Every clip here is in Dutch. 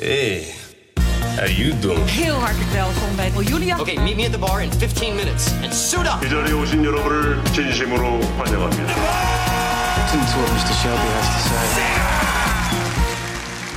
Hey, how you doing? Heel hartelijk welkom bij Julia. Okay, meet me at the bar in 15 minutes and suit up. 이 자리에 오신 여러분을 진심으로 환영합니다. Listen to what Mr. Shelby has to say.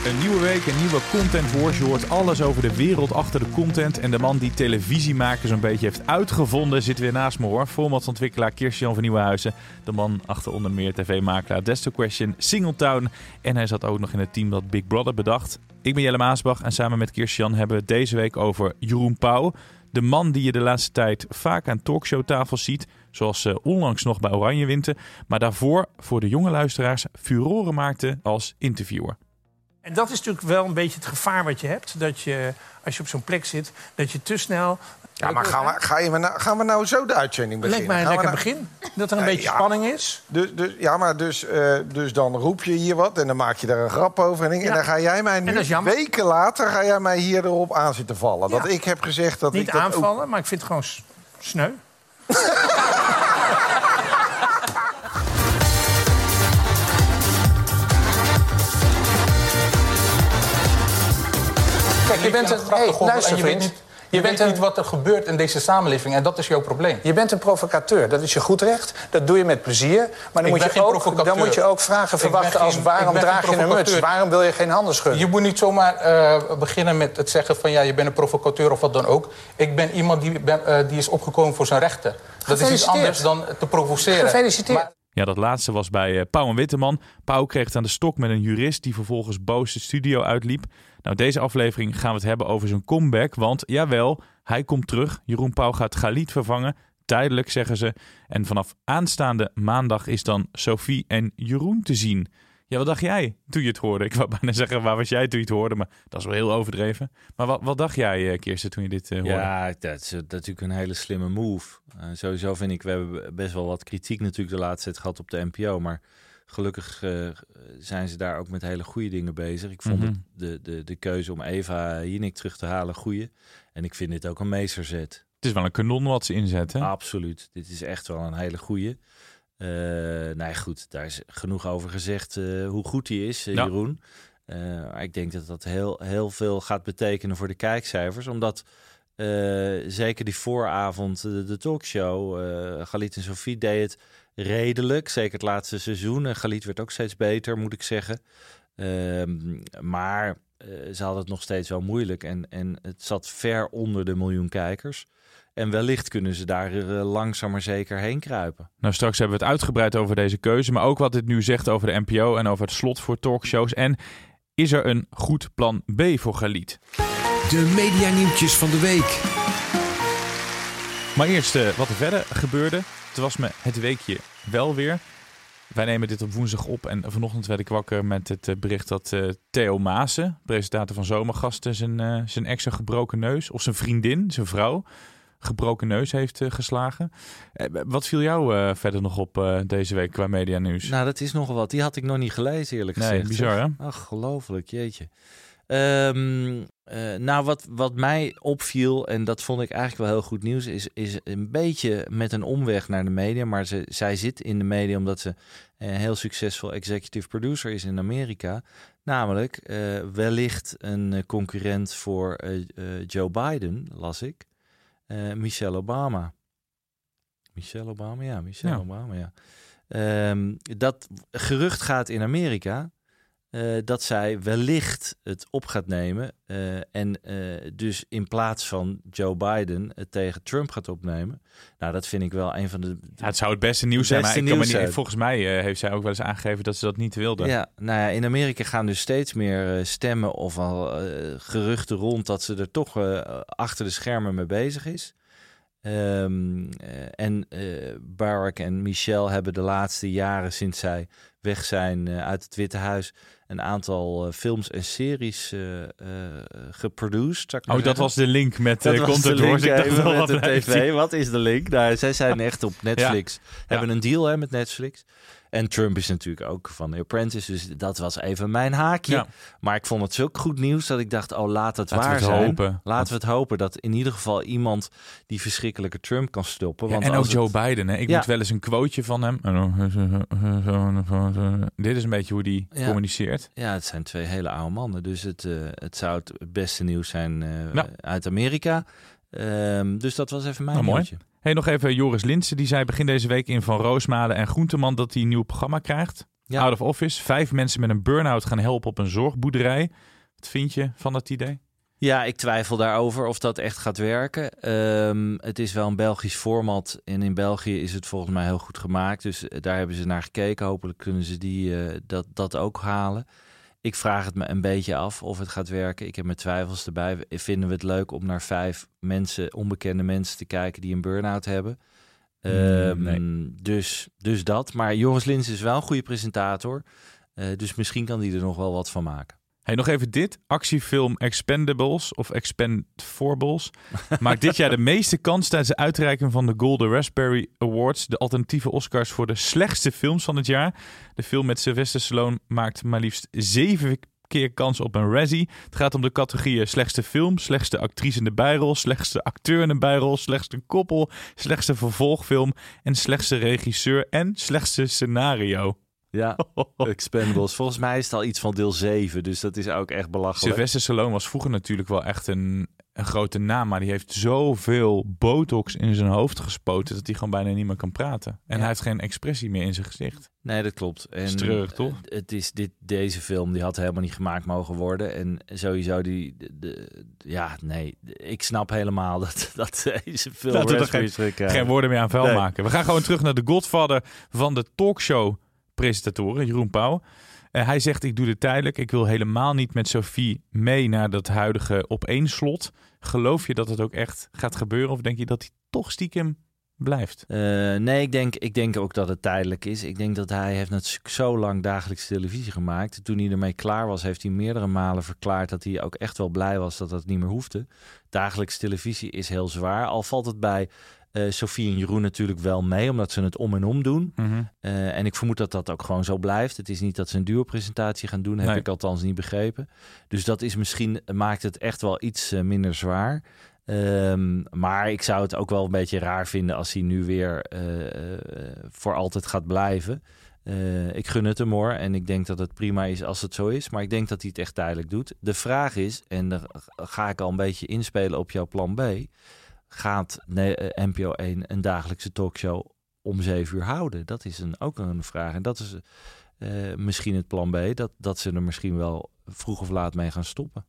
Een nieuwe week, een nieuwe content wars. Je hoort alles over de wereld achter de content. En de man die televisiemakers een beetje heeft uitgevonden zit weer naast me hoor. Formatsontwikkelaar Kirsten van Nieuwenhuizen. De man achter onder meer tv-makelaar Desto Question, Singletown. En hij zat ook nog in het team dat Big Brother bedacht. Ik ben Jelle Maasbach en samen met Kirsten hebben we het deze week over Jeroen Pauw. De man die je de laatste tijd vaak aan talkshowtafels ziet. Zoals uh, onlangs nog bij Oranje Winter. Maar daarvoor voor de jonge luisteraars furoren maakte als interviewer. En dat is natuurlijk wel een beetje het gevaar wat je hebt. Dat je, als je op zo'n plek zit, dat je te snel... Ja, maar gaan we, ga je nou, gaan we nou zo de uitzending beginnen? Lijkt mij een lekker nou- begin. Dat er een Nee, beetje ja. spanning is. Dus, dus, ja, maar dus, eh, dus dan roep je hier wat en dan maak je daar een grap over. En, dan ga jij mij nu, weken later, ga jij mij hier erop aan zitten vallen. Ja. Dat ik heb gezegd dat Niet ik dat ook- aanvallen, maar ik vind het gewoon sneu. Kijk, je bent een... Hey, luister, en je weet vriend. niet, je Je weet bent een- niet wat er gebeurt in deze samenleving. En dat is jouw probleem. Je bent een provocateur, dat is je goed recht. Dat doe je met plezier. Maar dan, moet je, ook, provocateur. dan moet je ook vragen verwachten als geen- waarom draag je een muts? Waarom wil je geen handen schudden? Je moet niet zomaar eh, beginnen met het zeggen van... ja, je bent een provocateur of wat dan ook. Ik ben iemand die, ben, eh, die is opgekomen voor zijn rechten. Dat is iets anders dan te provoceren. Gefeliciteerd. Maar- Ja, dat laatste was bij eh, Pauw en Witteman. Pauw kreeg het aan de stok met een jurist die vervolgens boos de studio uitliep. Nou, deze aflevering gaan we het hebben over zijn comeback. Want jawel, hij komt terug. Jeroen Pauw gaat Galit vervangen. Tijdelijk, zeggen ze. En vanaf aanstaande maandag is dan Sophie en Jeroen te zien. Ja, wat dacht jij toen je het hoorde? Ik wou bijna zeggen, waar was jij toen je het hoorde? Maar dat is wel heel overdreven. Maar wat, wat dacht jij, eh, Kirsten, toen je dit eh, hoorde? Ja, dat is, natuurlijk een hele slimme move. Eh, sowieso vind ik, we hebben best wel wat kritiek natuurlijk de laatste tijd gehad op de NPO. Maar gelukkig eh, zijn ze daar ook met hele goede dingen bezig. Ik vond Mhm. de, de, de keuze om Eva Jinek terug te halen goede. En ik vind dit ook een meesterzet. Het is wel een kanon wat ze inzetten. Absoluut. Dit is echt wel een hele goeie. Eh nou ja, goed, daar is genoeg over gezegd eh, hoe goed hij is, Ja. Jeroen. Ik denk dat dat heel, heel veel gaat betekenen voor de kijkcijfers. Omdat zeker die vooravond, de, de talkshow, Galit en Sofie deed het redelijk. Zeker het laatste seizoen. En Galit werd ook steeds beter, moet ik zeggen. Ehm, maar eh, ze hadden het nog steeds wel moeilijk. En, en het zat ver onder de miljoen kijkers. En wellicht kunnen ze daar eh, langzaam maar zeker heen kruipen. Nou, straks hebben we het uitgebreid over deze keuze, maar ook wat dit nu zegt over de NPO en over het slot voor talkshows. En is er een goed plan B voor Galit? De medianieuwtjes van de week. Maar eerst eh, wat er verder gebeurde. Was me het weekje wel weer. Wij nemen dit op woensdag op en vanochtend werd ik wakker met het eh, bericht dat eh, Theo Maassen, presentator van Zomergasten, zijn, eh, zijn ex een gebroken neus, of zijn vriendin, zijn vrouw, gebroken neus heeft geslagen. Wat viel jou verder nog op deze week qua media nieuws? Nou, dat is nogal wat. Die had ik nog niet gelezen, eerlijk Nee, gezegd. bizar, zeg. hè? Ach, gelooflijk, jeetje. Ehm, eh, nou, wat, wat mij opviel, en dat vond ik eigenlijk wel heel goed nieuws, is, is een beetje met een omweg naar de media. Maar ze, zij zit in de media omdat ze een heel succesvol executive producer is in Amerika. Namelijk eh, wellicht een eh, concurrent voor Joe Biden, las ik. Michelle Obama. Michelle Obama, ja, Michelle Ja. Obama, ja. Ehm, dat gerucht gaat in Amerika eh, dat zij wellicht het op gaat nemen eh, en eh, dus in plaats van Joe Biden het tegen Trump gaat opnemen. Nou, dat vind ik wel een van de. Ja, het zou het beste nieuws zijn, maar ik kan niet, volgens mij heeft zij ook wel eens aangegeven dat ze dat niet wilde. Ja, nou ja, in Amerika gaan dus steeds meer stemmen of al geruchten rond dat ze er toch achter de schermen mee bezig is. Ehm, eh, en eh, Barack en Michelle hebben de laatste jaren sinds zij weg zijn uit het Witte Huis een aantal eh, films en series eh, geproduced. Oh, dat was de link met Dat uh, was de link. Ik dacht wel, met wat de tv. Wat is de link? Nou, zij zijn echt op Netflix. Hebben een deal hè, met Netflix. En Trump is natuurlijk ook van The Apprentice. Dus dat was even mijn haakje. Ja. Maar ik vond het zo goed nieuws dat ik dacht... oh, laat het Laten we waar het zijn. hopen. Laten we het hopen dat in ieder geval iemand... die verschrikkelijke Trump kan stoppen. Ja, Want en ook Joe het- Biden. Hè? Ik Ja. moet wel eens een quoteje van hem. Dit is een beetje hoe die communiceert. Ja, het zijn twee hele oude mannen. Dus het, eh, het zou het beste nieuws zijn eh, uit Amerika. Ehm, dus dat was even mijn Nou, mooi. Hey, nog even Joris Linsen. Die zei begin deze week in Van Roosmalen en Groenteman dat hij een nieuw programma krijgt. Ja. Out of Office. Vijf mensen met een burn-out gaan helpen op een zorgboerderij. Wat vind je van dat idee? Ja, ik twijfel daarover of dat echt gaat werken. Ehm, het is wel een Belgisch format en in België is het volgens mij heel goed gemaakt. Dus eh, daar hebben ze naar gekeken. Hopelijk kunnen ze die, eh, dat, dat ook halen. Ik vraag het me een beetje af of het gaat werken. Ik heb mijn twijfels erbij. Vinden we het leuk om naar vijf mensen, onbekende mensen te kijken die een burn-out hebben? Ehm, nee. dus, dus dat. Maar Joris Lins is wel een goede presentator. Eh, dus misschien kan die er nog wel wat van maken. Hey, nog even dit. Actiefilm Expendables of Expendables maakt dit jaar de meeste kans tijdens de uitreiking van de Golden Raspberry Awards, de alternatieve Oscars voor de slechtste films van het jaar. De film met Sylvester Stallone maakt maar liefst zeven keer kans op een Razzie. Het gaat om de categorieën slechtste film, slechtste actrice in de bijrol, slechtste acteur in de bijrol, slechtste koppel, slechtste vervolgfilm en slechtste regisseur en slechtste scenario. Ja, Expendables. Volgens mij is het al iets van deel 7, dus dat is ook echt belachelijk. Sylvester Stallone was vroeger natuurlijk wel echt een, een grote naam, maar die heeft zoveel botox in zijn hoofd gespoten dat hij gewoon bijna niet meer kan praten. En Ja. hij heeft geen expressie meer in zijn gezicht. Nee, dat klopt. En, toch? Het is dit, deze film die had helemaal niet gemaakt mogen worden. En sowieso die, de, de- ja, nee, ik snap helemaal dat, dat deze film Laten we er geen, geen woorden meer aan vuil Nee. maken. We gaan gewoon terug naar de godvader van de talkshow-presentatoren, Jeroen Pauw. Eh, hij zegt, ik doe dit tijdelijk. Ik wil helemaal niet met Sophie mee naar dat huidige opeenslot. Geloof je dat het ook echt gaat gebeuren? Of denk je dat hij toch stiekem blijft? Eh, nee, ik denk, ik denk ook dat het tijdelijk is. Ik denk dat hij heeft natuurlijk zo lang dagelijkse televisie gemaakt. Toen hij ermee klaar was, heeft hij meerdere malen verklaard dat hij ook echt wel blij was dat dat niet meer hoefde. Dagelijkse televisie is heel zwaar. Al valt het bij eh Sofie en Jeroen natuurlijk wel mee, omdat ze het om en om doen. Mhm. Eh, en ik vermoed dat dat ook gewoon zo blijft. Het is niet dat ze een duo-presentatie gaan doen, heb Nee. ik althans niet begrepen. Dus dat is misschien, maakt het echt wel iets eh, minder zwaar. Ehm, maar ik zou het ook wel een beetje raar vinden als hij nu weer voor altijd gaat blijven. Ik gun het hem hoor. En ik denk dat het prima is als het zo is. Maar ik denk dat hij het echt tijdelijk doet. De vraag is, en daar ga ik al een beetje inspelen op jouw plan B. Gaat ne- eh, NPO 1 een dagelijkse talkshow om zeven uur houden? Dat is een, ook een vraag. En dat is eh, misschien het plan B. Dat, dat ze er misschien wel vroeg of laat mee gaan stoppen.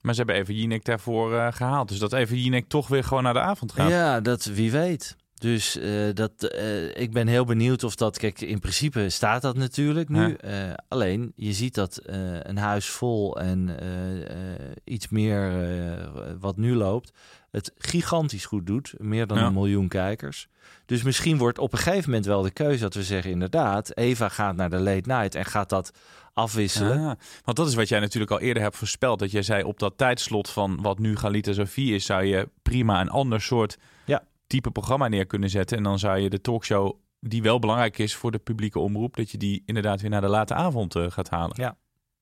Maar ze hebben even Jinek daarvoor eh, gehaald. Dus dat even Jinek toch weer gewoon naar de avond gaat. Ja, dat wie weet. Dus dat, ik ben heel benieuwd of dat... Kijk, in principe staat dat natuurlijk nu. Ja. Alleen, je ziet dat een huis vol en iets meer wat nu loopt... het gigantisch goed doet. Meer dan Ja. een miljoen kijkers. Dus misschien wordt op een gegeven moment wel de keuze dat we zeggen... inderdaad, Eva gaat naar de late night en gaat dat afwisselen. Ah, want dat is wat jij natuurlijk al eerder hebt voorspeld. Dat jij zei op dat tijdslot van wat nu Galita Sofie is, zou je prima een ander soort Ja. type programma neer kunnen zetten. En dan zou je de talkshow, die wel belangrijk is voor de publieke omroep, dat je die inderdaad weer naar de late avond eh, gaat halen. Ja.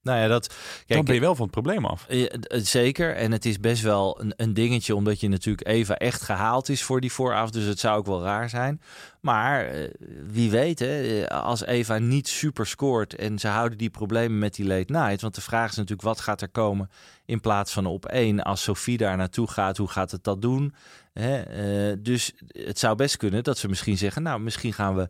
Nou ja, dat... dan ben je wel van het probleem af. Eh, zeker. En het is best wel een, een dingetje, omdat je natuurlijk Eva echt gehaald is voor die vooravond. Dus het zou ook wel raar zijn. Maar eh, wie weet, hè, eh, als Eva niet super scoort en ze houden die problemen met die late night. Want de vraag is natuurlijk, wat gaat er komen in plaats van op één? Als Sophie daar naartoe gaat, hoe gaat het dat doen? Hè? dus het zou best kunnen dat ze misschien zeggen, nou, misschien gaan we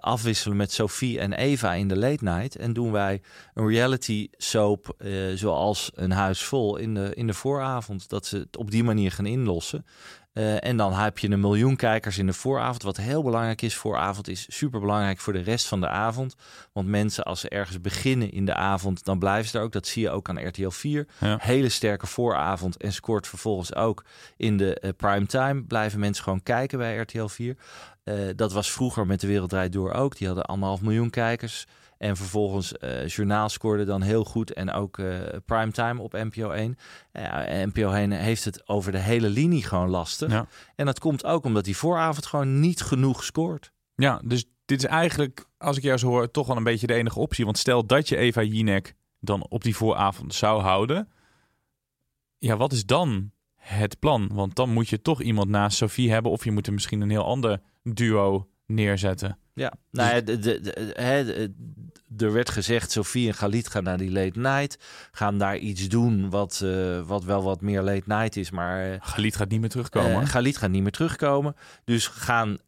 afwisselen met Sophie en Eva in de late night. En doen wij een reality soap eh, zoals een huis vol in de, in de vooravond. Dat ze het op die manier gaan inlossen. Eh, en dan heb je een miljoen kijkers in de vooravond. Wat heel belangrijk is, vooravond is super belangrijk voor de rest van de avond. Want mensen, als ze ergens beginnen in de avond, dan blijven ze er ook. Dat zie je ook aan RTL 4. Ja. Hele sterke vooravond en scoort vervolgens ook in de eh, prime time. Blijven mensen gewoon kijken bij RTL 4. Eh, dat was vroeger met De Wereld Draait Door ook. Die hadden anderhalf miljoen kijkers. En vervolgens uh, journaal scoorde dan heel goed. En ook uh, primetime op NPO 1. Ja, NPO 1 heeft het over de hele linie gewoon lastig. Ja. En dat komt ook omdat die vooravond gewoon niet genoeg scoort. Ja, dus dit is eigenlijk, als ik jou zo hoor, toch wel een beetje de enige optie. Want stel dat je Eva Jinek dan op die vooravond zou houden. Ja, wat is dan het plan? Want dan moet je toch iemand naast Sophie hebben. Of je moet er misschien een heel ander duo neerzetten. Ja, nou ja, de, de, de, de, er werd gezegd, Sofie en Galit gaan naar die late night. Gaan daar iets doen wat, uh, wat wel wat meer late night is. Maar uh, Galit gaat niet meer terugkomen. Uh, Galit gaat niet meer terugkomen. Dus gaan,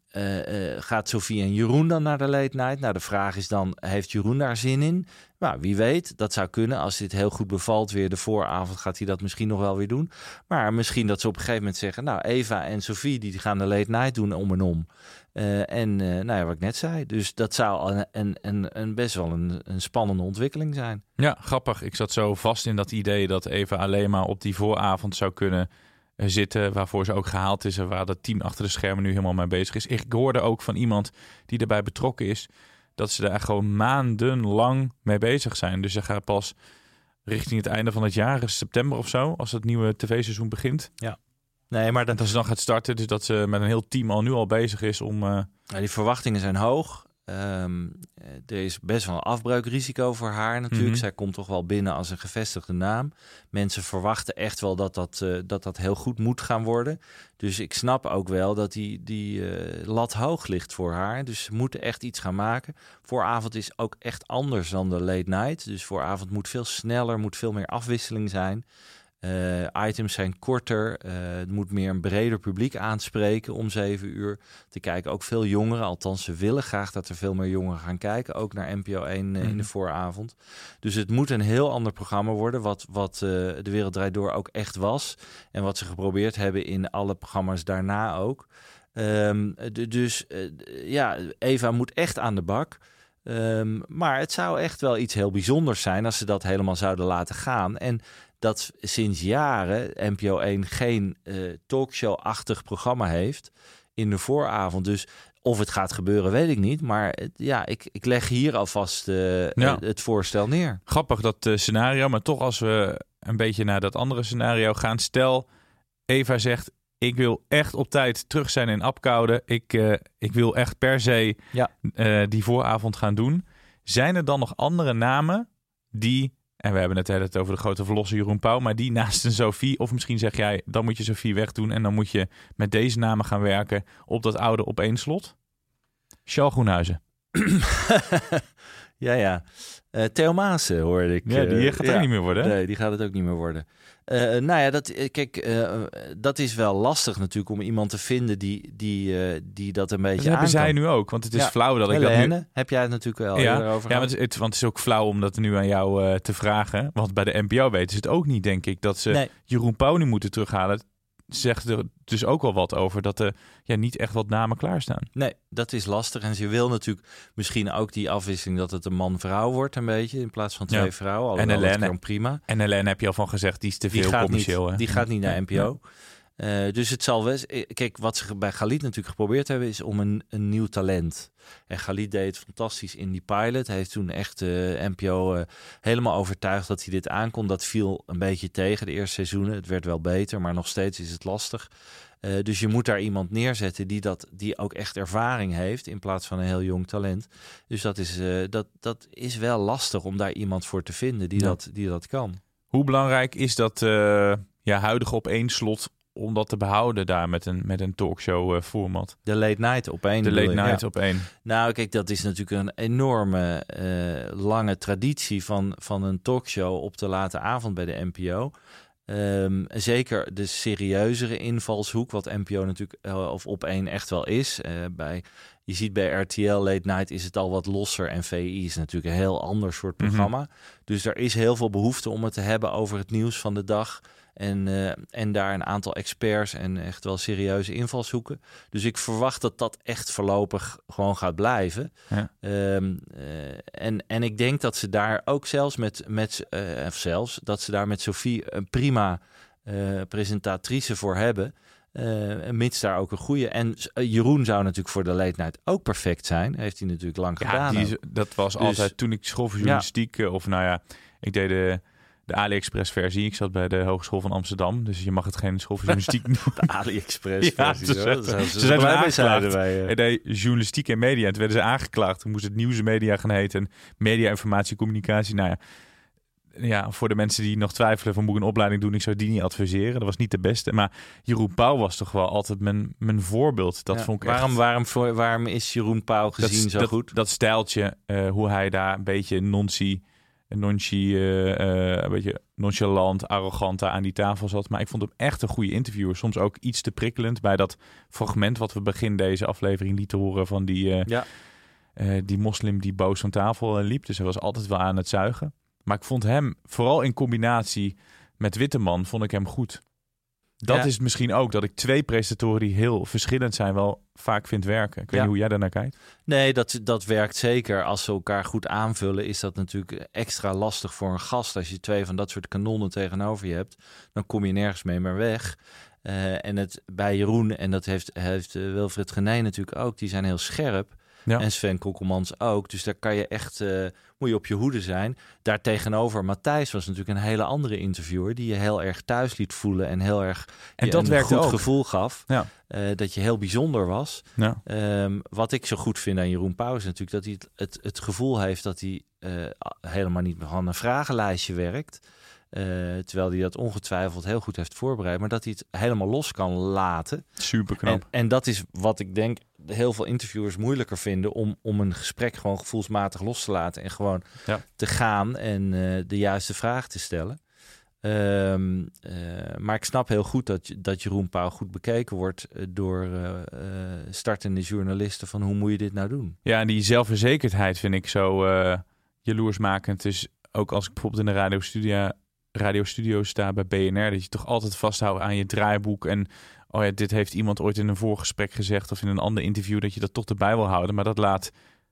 gaat Sofie en Jeroen dan naar de late? Nou, de vraag is dan, heeft Jeroen daar zin in? Nou, wie weet, dat zou kunnen. Als dit heel goed bevalt weer de vooravond, gaat hij dat misschien nog wel weer doen. Maar misschien dat ze op een gegeven moment zeggen... nou, Eva en Sofie die gaan de late doen om en om. Uh, en nou ja, wat ik net zei. Dus dat zou een, een, een, best wel een, een, spannende ontwikkeling zijn. Ja, grappig. Ik zat zo vast in dat idee dat Eva alleen maar op die vooravond zou kunnen zitten. Waarvoor ze ook gehaald is en waar dat team achter de schermen nu helemaal mee bezig is. Ik hoorde ook van iemand die erbij betrokken is dat ze daar gewoon maandenlang mee bezig zijn. Dus ze gaan pas richting het einde van het jaar, september of zo, als het nieuwe tv-seizoen begint. Ja. Nee, maar dat... als ze dan gaat starten, dus dat ze met een heel team al nu al bezig is om... Uh... Ja, die verwachtingen zijn hoog. Um, er is best wel een afbreukrisico voor haar natuurlijk. Mhm. Zij komt toch wel binnen als een gevestigde naam. Mensen verwachten echt wel dat dat, uh, dat, dat heel goed moet gaan worden. Dus ik snap ook wel dat die, die uh, lat hoog ligt voor haar. Dus ze moeten echt iets gaan maken. Vooravond is ook echt anders dan de late night. Dus vooravond moet veel sneller, moet veel meer afwisseling zijn. Uh, items zijn korter. Uh, het moet meer een breder publiek aanspreken om zeven uur. Te kijken ook veel jongeren. Althans, ze willen graag dat er veel meer jongeren gaan kijken. Ook naar NPO 1 uh, in de Mhm. vooravond. Dus het moet een heel ander programma worden. Wat, wat De Wereld Draait Door ook echt was. En wat ze geprobeerd hebben in alle programma's daarna ook. Um, dus ja, Eva moet echt aan de bak. Um, maar het zou echt wel iets heel bijzonders zijn als ze dat helemaal zouden laten gaan. En dat sinds jaren NPO 1 geen uh, talkshow-achtig programma heeft in de vooravond. Dus of het gaat gebeuren, weet ik niet. Maar ja, ik, ik leg hier alvast uh, ja. het voorstel neer. Grappig dat uh, scenario, maar toch als we een beetje naar dat andere scenario gaan. Stel, Eva zegt, ik wil echt op tijd terug zijn in Apkoude. Ik, uh, ik wil echt per se ja. die vooravond gaan doen. Zijn er dan nog andere namen die, en we hebben het net over de grote verlosser Jeroen Pauw, maar die naast een Sophie, of misschien zeg jij, dan moet je Sophie wegdoen en dan moet je met deze namen gaan werken op dat oude op één slot? Charles Groenhuizen. ja, ja. Uh, Theo Maassen hoorde ik. Ja, die gaat uh, er niet meer worden. Nee, die gaat het ook niet meer worden. Uh, nou ja, dat, kijk, uh, dat is wel lastig natuurlijk om iemand te vinden die, die, uh, die dat een beetje dat hebben zij nu ook, want het is ja. flauw dat ik dat nu... heb jij het natuurlijk wel ja, over Ja, want het, het, want het is ook flauw om dat nu aan jou te vragen. Want bij de NPO weten ze het ook niet, denk ik. Dat ze nee. Jeroen Pauw nu moeten terughalen zegt er dus ook wel wat over dat er ja, niet echt wat namen klaarstaan. Nee, dat is lastig. En ze wil natuurlijk misschien ook die afwisseling dat het een man-vrouw wordt een beetje in plaats van twee ja. vrouwen. En Helene, prima. En Helene heb je al van gezegd, die is te veel commercieel. Niet, hè? die gaat niet naar NPO. Ja. Uh, dus het zal wel. Kijk, wat ze bij Galit natuurlijk geprobeerd hebben, is om een, een nieuw talent. En Galit deed het fantastisch in die pilot. Hij heeft toen echt de uh, NPO uh, helemaal overtuigd dat hij dit aankon. Dat viel een beetje tegen de eerste seizoenen. Het werd wel beter, maar nog steeds is het lastig. Uh, dus je moet daar iemand neerzetten die, dat, die ook echt ervaring heeft in plaats van een heel jong talent. Dus dat is, uh, dat, dat is wel lastig om daar iemand voor te vinden die, Ja. dat, die dat kan. Hoe belangrijk is dat uh, ja, huidige op één slot om dat te behouden daar met een, met een talkshow uh, format? De late night op één. De late night Ja. op één. Nou, kijk, dat is natuurlijk een enorme uh, lange traditie van, van een talkshow op de late avond bij de NPO. Um, zeker de serieuzere invalshoek, wat NPO natuurlijk uh, of op één echt wel is. Uh, bij, je ziet bij RTL Late Night is het al wat losser en VI is natuurlijk een heel ander soort programma. Mhm. Dus er is heel veel behoefte om het te hebben over het nieuws van de dag. En, uh, en daar een aantal experts en echt wel serieuze invalshoeken. Dus ik verwacht dat dat echt voorlopig gewoon gaat blijven. Ja. Um, uh, en, en ik denk dat ze daar ook zelfs met, met uh, of zelfs dat ze daar met Sophie een prima presentatrice voor hebben. Uh, mits daar ook een goede. En Jeroen zou natuurlijk voor de late night ook perfect zijn. Heeft hij natuurlijk lang Ja, gedaan. die is- dat was Dus- altijd toen ik school voor journalistiek, eh, of nou ja, ik deed de, de AliExpress versie. Ik zat bij de Hogeschool van Amsterdam, dus je mag het geen school voor journalistiek noemen. De AliExpress Ja, versie, ze. Dat zijn, ze ze zijn aangeklaagd. eh. Deed journalistiek en media. En toen werden ze aangeklaagd. Toen moest het nieuwsmedia gaan heten. En media, informatie, communicatie. Nou ja, ja, voor de mensen die nog twijfelen van moet ik een opleiding doen, ik zou die niet adviseren. Dat was niet de beste. Maar Jeroen Pauw was toch wel altijd mijn, mijn voorbeeld. Dat Ja. vond ik waarom, echt... waarom, voor- waarom is Jeroen Pauw gezien dat, zo dat, goed? Dat stijltje, eh, hoe hij daar een beetje nonci, nonchi, eh, eh, een beetje nonchalant, arrogant aan die tafel zat. Maar ik vond hem echt een goede interviewer. Soms ook iets te prikkelend bij dat fragment wat we begin deze aflevering lieten horen van die, eh, Ja. die moslim die boos van tafel liep. Dus hij was altijd wel aan het zuigen. Maar ik vond hem, vooral in combinatie met Witteman, vond ik hem goed. Dat Ja. is misschien ook dat ik twee presentatoren die heel verschillend zijn wel vaak vind werken. Ik weet Ja. niet hoe jij daarnaar kijkt. Nee, dat, dat werkt zeker. Als ze elkaar goed aanvullen, is dat natuurlijk extra lastig voor een gast. Als je twee van dat soort kanonnen tegenover je hebt, dan kom je nergens mee meer weg. Eh, en het bij Jeroen, en dat heeft, heeft eh, Wilfred Gené natuurlijk ook, die zijn heel scherp. Ja. En Sven Kokkelmans ook. Dus daar kan je echt, eh, moet je op je hoede zijn. Daartegenover, Matthijs was natuurlijk een hele andere interviewer. Die je heel erg thuis liet voelen en heel erg En dat een goed ook. gevoel gaf. Ja. Eh, dat je heel bijzonder was. Ja. Ehm, wat ik zo goed vind aan Jeroen Pauw is natuurlijk dat hij het, het, het gevoel heeft dat hij eh, helemaal niet van een vragenlijstje werkt. Eh, terwijl hij dat ongetwijfeld heel goed heeft voorbereid. Maar dat hij het helemaal los kan laten. Super knap. En, en dat is wat ik denk heel veel interviewers moeilijker vinden. Om, om een gesprek gewoon gevoelsmatig los te laten. En gewoon Ja. te gaan en eh, de juiste vraag te stellen. Ehm, eh, maar ik snap heel goed dat, dat Jeroen Pauw goed bekeken wordt door startende journalisten van hoe moet je dit nou doen? Ja, en die zelfverzekerdheid vind ik zo jaloersmakend. Dus ook als ik bijvoorbeeld in de radiostudio, radiostudio sta bij BNR, dat je toch altijd vasthoudt aan je draaiboek. En oh ja, dit heeft iemand ooit in een voorgesprek gezegd of in een ander interview, dat je dat toch erbij wil houden. Maar dat laat,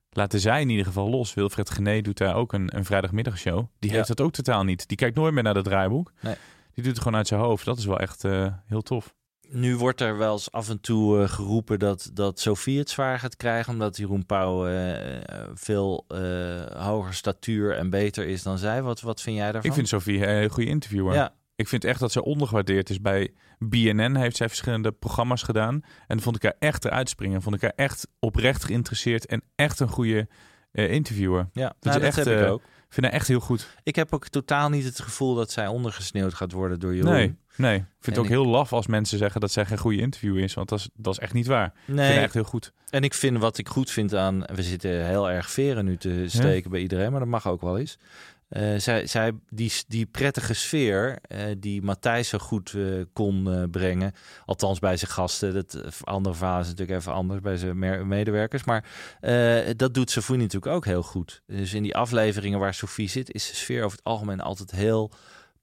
laten zij in ieder geval los. Wilfred Gené doet daar ook een, een vrijdagmiddagshow. Die Ja. heeft dat ook totaal niet. Die kijkt nooit meer naar dat draaiboek. Nee. Die doet het gewoon uit zijn hoofd. Dat is wel echt eh, heel tof. Nu wordt er wel eens af en toe eh, geroepen dat, dat Sofie het zwaar gaat krijgen. Omdat Jeroen Pauw eh, eh, veel hoger statuur en beter is dan zij. Wat, wat vind jij daarvan? Ik vind Sophie een hele goede interviewer. Ja. Ik vind echt dat ze ondergewaardeerd is. Bij BNN heeft zij verschillende programma's gedaan. En vond ik haar echt eruit springen. Vond ik haar echt oprecht geïnteresseerd. En echt een goede interviewer. Ja, Dat nou, is dat echt, heb ik ook. Ik vind haar echt heel goed. Ik heb ook totaal niet het gevoel dat zij ondergesneeuwd gaat worden door Jeroen. Nee, nee. Ik vind het ook ik- heel laf als mensen zeggen dat zij geen goede interviewer is. Want dat is, dat is echt niet waar. Ik vind Nee. echt heel goed. En ik vind wat ik goed vind aan... We zitten heel erg veren nu te steken bij iedereen, maar dat mag ook wel eens. Eh, zij, zij, die, die prettige sfeer eh, die Matthijs zo goed eh, kon brengen, althans bij zijn gasten, dat andere is natuurlijk even anders bij zijn medewerkers, maar dat doet Sofie natuurlijk ook heel goed. Dus in die afleveringen waar Sofie zit, is de sfeer over het algemeen altijd heel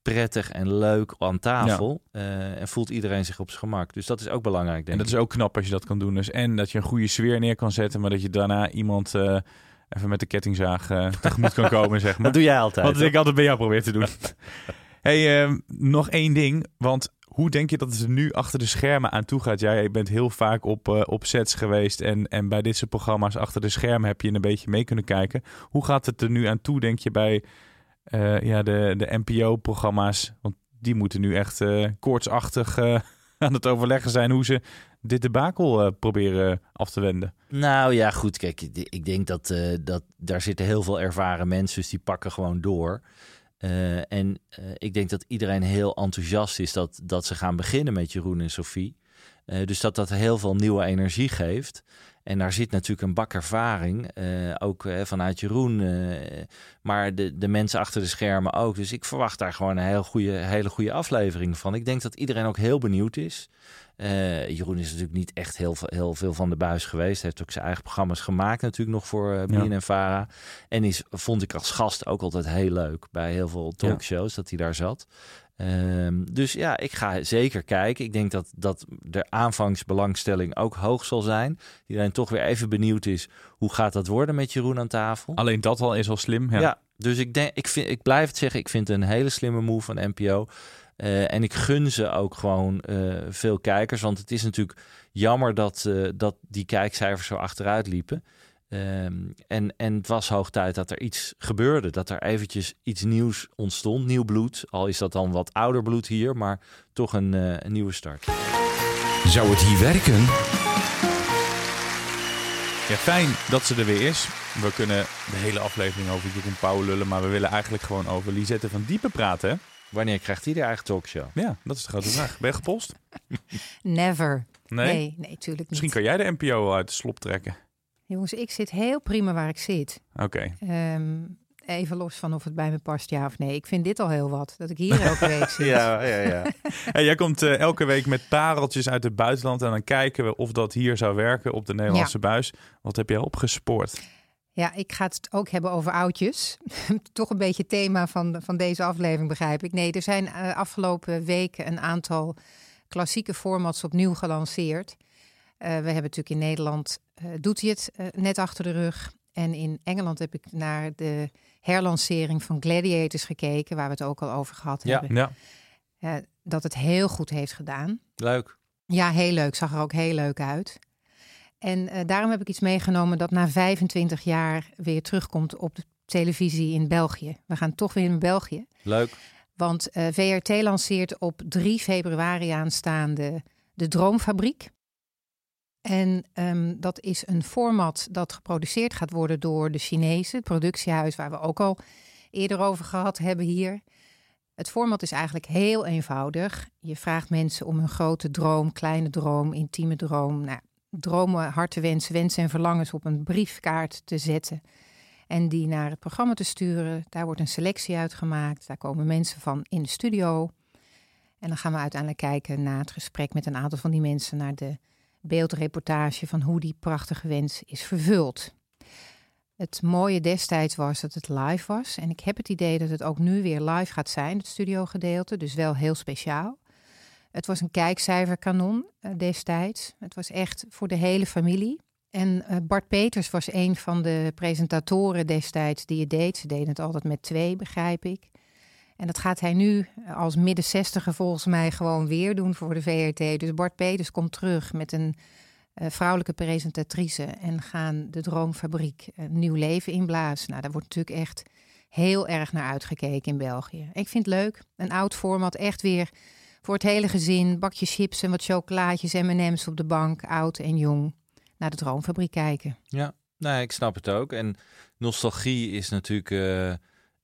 prettig en leuk aan tafel Eh, en voelt iedereen zich op zijn gemak. Dus dat is ook belangrijk, denk En dat ik. is ook knap als je dat kan doen. Dus en dat je een goede sfeer neer kan zetten. Maar dat je daarna iemand eh, even met de kettingzaag eh, tegemoet kan komen, zeg maar. Dat doe jij altijd. Wat ik altijd bij jou probeer te doen. hey, ehm, nog één ding. Want hoe denk je dat het er nu achter de schermen aan toe gaat? Jij bent heel vaak op, op sets geweest. En, en bij dit soort programma's achter de schermen heb je een beetje mee kunnen kijken. Hoe gaat het er nu aan toe, denk je, bij eh, ja, de, de NPO-programma's? Want die moeten nu echt eh, koortsachtig eh, aan het overleggen zijn hoe ze dit debakel proberen af te wenden. Nou ja, goed. Kijk, ik- denk dat, dat daar zitten heel veel ervaren mensen, dus die pakken gewoon door. En ik denk dat iedereen heel enthousiast is dat, dat ze gaan beginnen met Jeroen en Sophie. Eh, dus dat dat heel veel nieuwe energie geeft. En daar zit natuurlijk een bak ervaring, eh, ook eh, vanuit Jeroen. maar de, de mensen achter de schermen ook. Dus ik verwacht daar gewoon een heel goede, hele goede aflevering van. Ik denk dat iedereen ook heel benieuwd is. Jeroen is natuurlijk niet echt heel, veel- heel veel van de buis geweest. Hij heeft ook zijn eigen programma's gemaakt natuurlijk nog voor Ja. en Vara. En is, vond ik als gast ook altijd heel leuk bij heel veel talkshows dat hij daar zat. Ehm, dus ja, ik ga zeker kijken. Ik denk dat, dat de aanvangsbelangstelling ook hoog zal zijn. Iedereen toch weer even benieuwd is, hoe gaat dat worden met Jeroen aan tafel? Alleen dat al is al slim. Ja. Ja, dus ik, denk, ik, vind, ik blijf het zeggen, ik vind het een hele slimme move van NPO. Eh, en ik gun ze ook gewoon eh, veel kijkers. Want het is natuurlijk jammer dat, eh, dat die kijkcijfers zo achteruit liepen. Ehm, en, en het was hoog tijd dat er iets gebeurde. Dat er eventjes iets nieuws ontstond. Nieuw bloed. Al is dat dan wat ouder bloed hier. Maar toch een, eh, een nieuwe start. Zou het hier werken? Ja, fijn dat ze er weer is. We kunnen de hele aflevering over Jeroen Pauw lullen, maar we willen eigenlijk gewoon over Lisette van Diepen praten. Wanneer krijgt hij de eigen talkshow? Ja, dat is de grote vraag. Ben je gepost? Never. Nee? Nee, nee, tuurlijk niet. Misschien kan jij de NPO uit de slop trekken. Jongens, ik zit heel prima waar ik zit. Oké. Ehm, even los van of het bij me past, ja of nee. Ik vind dit al heel wat, dat ik hier elke week zit. Ja, ja, ja. Hey, jij komt eh, elke week met pareltjes uit het buitenland en dan kijken we of dat hier zou werken op de Nederlandse buis. Wat heb jij opgespoord? Ja, ik ga het ook hebben over oudjes. Toch een beetje thema van, van deze aflevering, begrijp ik. Nee, er zijn eh, afgelopen weken een aantal klassieke formats opnieuw gelanceerd. Eh, we hebben natuurlijk in Nederland, doet hij het eh, net achter de rug. En in Engeland heb ik naar de herlancering van Gladiators gekeken, waar we het ook al over gehad Ja. hebben. Ja. Eh, dat het heel goed heeft gedaan. Leuk. Ja, heel leuk. Zag er ook heel leuk uit. En eh, daarom heb ik iets meegenomen dat na 25 jaar weer terugkomt op de televisie in België. We gaan toch weer in België. Leuk. Want eh, VRT lanceert op 3 februari aanstaande de Droomfabriek. En ehm, dat is een format dat geproduceerd gaat worden door de Chinezen, het productiehuis waar we ook al eerder over gehad hebben hier. Het format is eigenlijk heel eenvoudig. Je vraagt mensen om hun grote droom, kleine droom, intieme droom, nou, dromen, hartenwensen, wensen en verlangens op een briefkaart te zetten. En die naar het programma te sturen. Daar wordt een selectie uitgemaakt. Daar komen mensen van in de studio. En dan gaan we uiteindelijk kijken naar het gesprek met een aantal van die mensen. Naar de beeldreportage van hoe die prachtige wens is vervuld. Het mooie destijds was dat het live was. En ik heb het idee dat het ook nu weer live gaat zijn, het studiogedeelte. Dus wel heel speciaal. Het was een kijkcijferkanon eh, destijds. Het was echt voor de hele familie. En eh, Bart Peters was een van de presentatoren destijds die het deed. Ze deden het altijd met twee, begrijp ik. En dat gaat hij nu eh, als midden zestiger volgens mij gewoon weer doen voor de VRT. Dus Bart Peters komt terug met een eh, vrouwelijke presentatrice en gaan de Droomfabriek een nieuw leven inblazen. Nou, daar wordt natuurlijk echt heel erg naar uitgekeken in België. Ik vind het leuk. Een oud format, echt weer voor het hele gezin. Bakje chips en wat chocolaatjes, M&M's op de bank, oud en jong. Naar de Droomfabriek kijken. Ja, nee, ik snap het ook. En nostalgie is natuurlijk eh,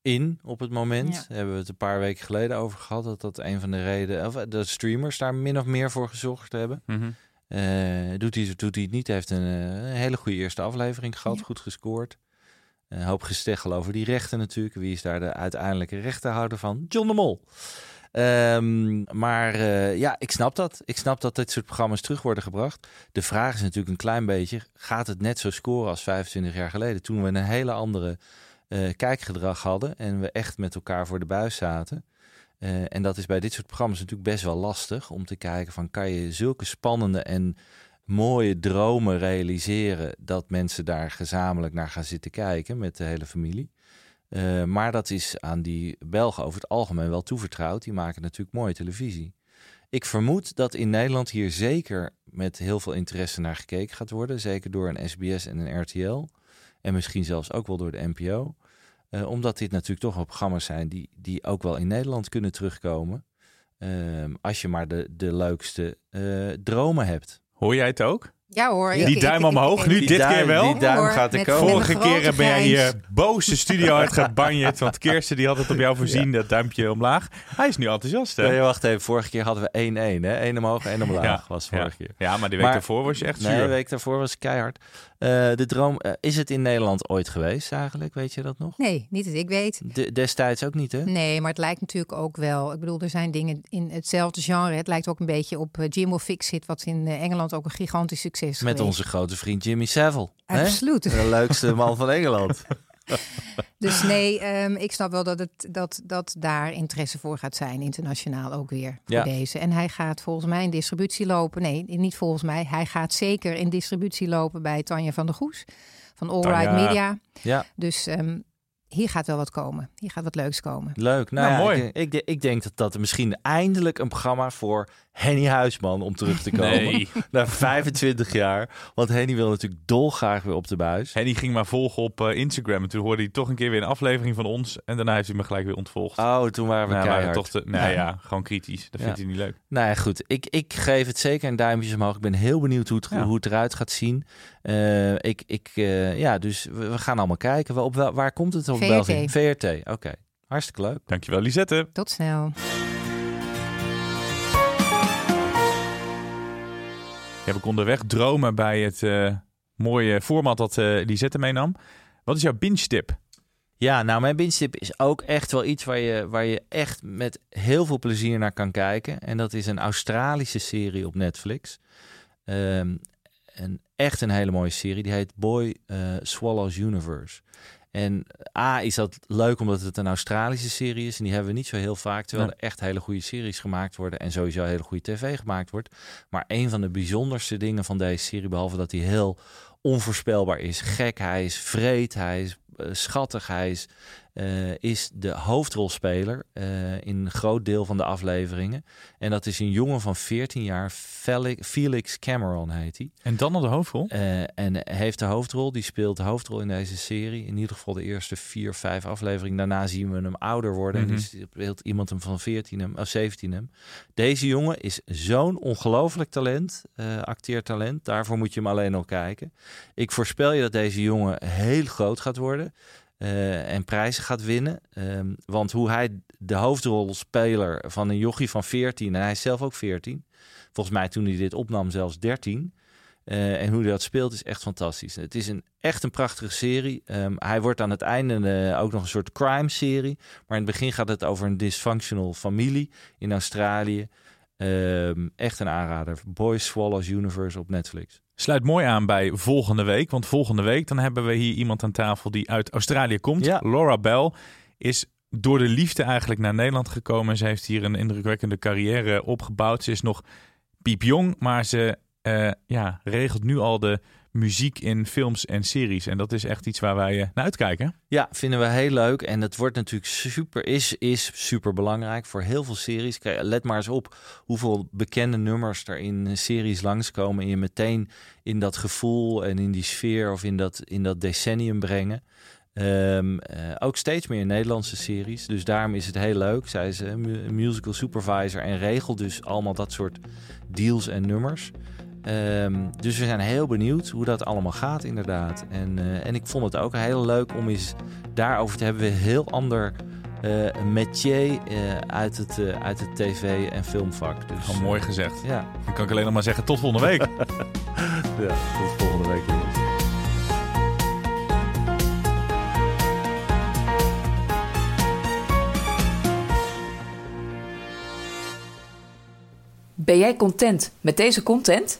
in op het moment. Ja. Hebben we het een paar weken geleden over gehad. Dat dat een van de redenen, of eh, de streamers daar min of meer voor gezorgd hebben. Mhm. Eh, doet, hij, het- doet hij het niet, heeft een, eh, een hele goede eerste aflevering gehad, Ja. goed gescoord. Een hoop gesteggel over die rechten natuurlijk. Wie is daar de uiteindelijke rechtenhouder van? John de Mol. Ehm, maar eh, ja, ik snap dat. Ik snap dat dit soort programma's terug worden gebracht. De vraag is natuurlijk een klein beetje: gaat het net zo scoren als 25 jaar geleden? Toen we een hele andere eh, kijkgedrag hadden en we echt met elkaar voor de buis zaten. Eh, en dat is bij dit soort programma's natuurlijk best wel lastig om te kijken van kan je zulke spannende en mooie dromen realiseren dat mensen daar gezamenlijk naar gaan zitten kijken met de hele familie. Eh, maar dat is aan die Belgen over het algemeen wel toevertrouwd. Die maken natuurlijk mooie televisie. Ik vermoed dat in Nederland hier zeker met heel veel interesse naar gekeken gaat worden. Zeker door een SBS en een RTL. En misschien zelfs ook wel door de NPO. Eh, omdat dit natuurlijk toch wel programma's zijn die, die ook wel in Nederland kunnen terugkomen. Ehm, als je maar de, de leukste eh, dromen hebt. Hoor jij het ook? Ja hoor. Die ik- duim ik- omhoog, ik- nu Die dit duim- keer wel. die duim Hoor, gaat er komen. Vorige keer ben je boos de studio uit gebanjeerd. Want Kirsten die had het op jou voorzien, dat duimpje omlaag. Hij is nu enthousiast, hè? Nee, wacht even. Vorige keer hadden we 1-1. hè? Eén omhoog, één omlaag was vorige ja. keer. Ja, maar de week daarvoor was je echt Nee, zuur. de week daarvoor was het keihard. Eh, de droom, eh, is het in Nederland ooit geweest eigenlijk? Weet je dat nog? Nee, niet dat ik weet. De- destijds ook niet, hè? Nee, maar het lijkt natuurlijk ook wel. Ik bedoel, er zijn dingen in hetzelfde genre. Het lijkt ook een beetje op eh, Jimbo Fix-It, wat in Engeland ook een gigantisch succes is Met geweest. onze grote vriend Jimmy Savile. hè? Absoluut. De leukste man van Engeland. Dus nee, ehm, ik snap wel dat, het, dat, dat daar interesse voor gaat zijn, internationaal ook weer voor Ja. deze. En hij gaat volgens mij in distributie lopen. Nee, niet volgens mij. Hij gaat zeker in distributie lopen bij Tanja van der Goes van All Tanja. Right Media. Ja. Dus ehm, hier gaat wel wat komen. Hier gaat wat leuks komen. Leuk. Nou, Nou, ja, mooi. Ik, ik, ik denk dat dat misschien eindelijk een programma voor Henny Huisman om terug te komen. Nee. Na 25 jaar. Want Henny wil natuurlijk dolgraag weer op de buis. En die ging maar volgen op eh, Instagram. En toen hoorde hij toch een keer weer een aflevering van ons. En daarna heeft hij me gelijk weer ontvolgd. Oh, toen waren we Nou, keihard. toch te, nou ja. gewoon kritisch. Dat Ja. vindt hij niet leuk. Nou ja, goed. Ik, ik geef het zeker een duimpje omhoog. Ik ben heel benieuwd hoe het, Ja. hoe het eruit gaat zien. Eh, ik, ik, eh, ja, dus we, we gaan allemaal kijken. Wel- Op, wel- waar komt het op VRT. België? VRT, oké. Hartstikke leuk. Dankjewel, Lisette. Tot snel. Ja, we konden wegdromen bij het eh, mooie format dat eh Lisette meenam. Wat is jouw binge tip? Ja, nou, mijn binge-tip is ook echt wel iets waar je, waar je echt met heel veel plezier naar kan kijken. En dat is een Australische serie op Netflix. Ehm, een, echt een hele mooie serie. Die heet Boy eh, Swallows Universe. En A is dat leuk omdat het een Australische serie is. En die hebben we niet zo heel vaak. Terwijl Nee. er echt hele goede series gemaakt worden. En sowieso hele goede tv gemaakt wordt. Maar een van de bijzonderste dingen van deze serie, behalve dat hij heel onvoorspelbaar is, gek, hij is vreed, hij is eh, schattig, hij is, eh, is de hoofdrolspeler eh, in een groot deel van de afleveringen. En dat is een jongen van 14 jaar, Felix, Cameron heet hij. En dan nog de hoofdrol? Eh, en heeft de hoofdrol, die speelt de hoofdrol in deze serie. In ieder geval de eerste vier, vijf afleveringen. Daarna zien we hem ouder worden. Mhm. En dus speelt iemand hem van 14 hem, of 17 hem. Deze jongen is zo'n ongelooflijk talent, acteertalent. Daarvoor moet je hem alleen nog kijken. Ik voorspel je dat deze jongen heel groot gaat worden. Eh, en prijzen gaat winnen. Ehm, want hoe hij de hoofdrolspeler van een jochie van 14, en hij is zelf ook 14, volgens mij toen hij dit opnam zelfs 13, eh, en hoe hij dat speelt is echt fantastisch. Het is een, echt een prachtige serie. Ehm, hij wordt aan het einde eh, ook nog een soort crime-serie. Maar in het begin gaat het over een dysfunctional familie in Australië. Ehm, echt een aanrader. Boys Swallows Universe op Netflix. Sluit mooi aan bij volgende week. Want volgende week dan hebben we hier iemand aan tafel die uit Australië komt. Ja. Laura Bell is door de liefde eigenlijk naar Nederland gekomen. Ze heeft hier een indrukwekkende carrière opgebouwd. Ze is nog piepjong, maar ze eh, ja, regelt nu al de muziek in films en series. En dat is echt iets waar wij eh, naar uitkijken. Ja, vinden we heel leuk. En het wordt natuurlijk super, is, is super belangrijk voor heel veel series. Let maar eens op hoeveel bekende nummers er in series langskomen. En je meteen in dat gevoel en in die sfeer of in dat, in dat decennium brengen. Ehm, eh, ook steeds meer Nederlandse series. Dus daarom is het heel leuk. Zij is musical supervisor en regelt dus allemaal dat soort deals en nummers. Ehm, dus we zijn heel benieuwd hoe dat allemaal gaat, inderdaad. En, eh, en ik vond het ook heel leuk om eens daarover te hebben. We een heel ander eh métier eh, uit, het, eh, uit het tv- en filmvak. Dus, Gewoon mooi gezegd. Ja. Dan kan ik alleen nog maar zeggen tot volgende week. ja, tot volgende week, jongens. Ben jij content met deze content?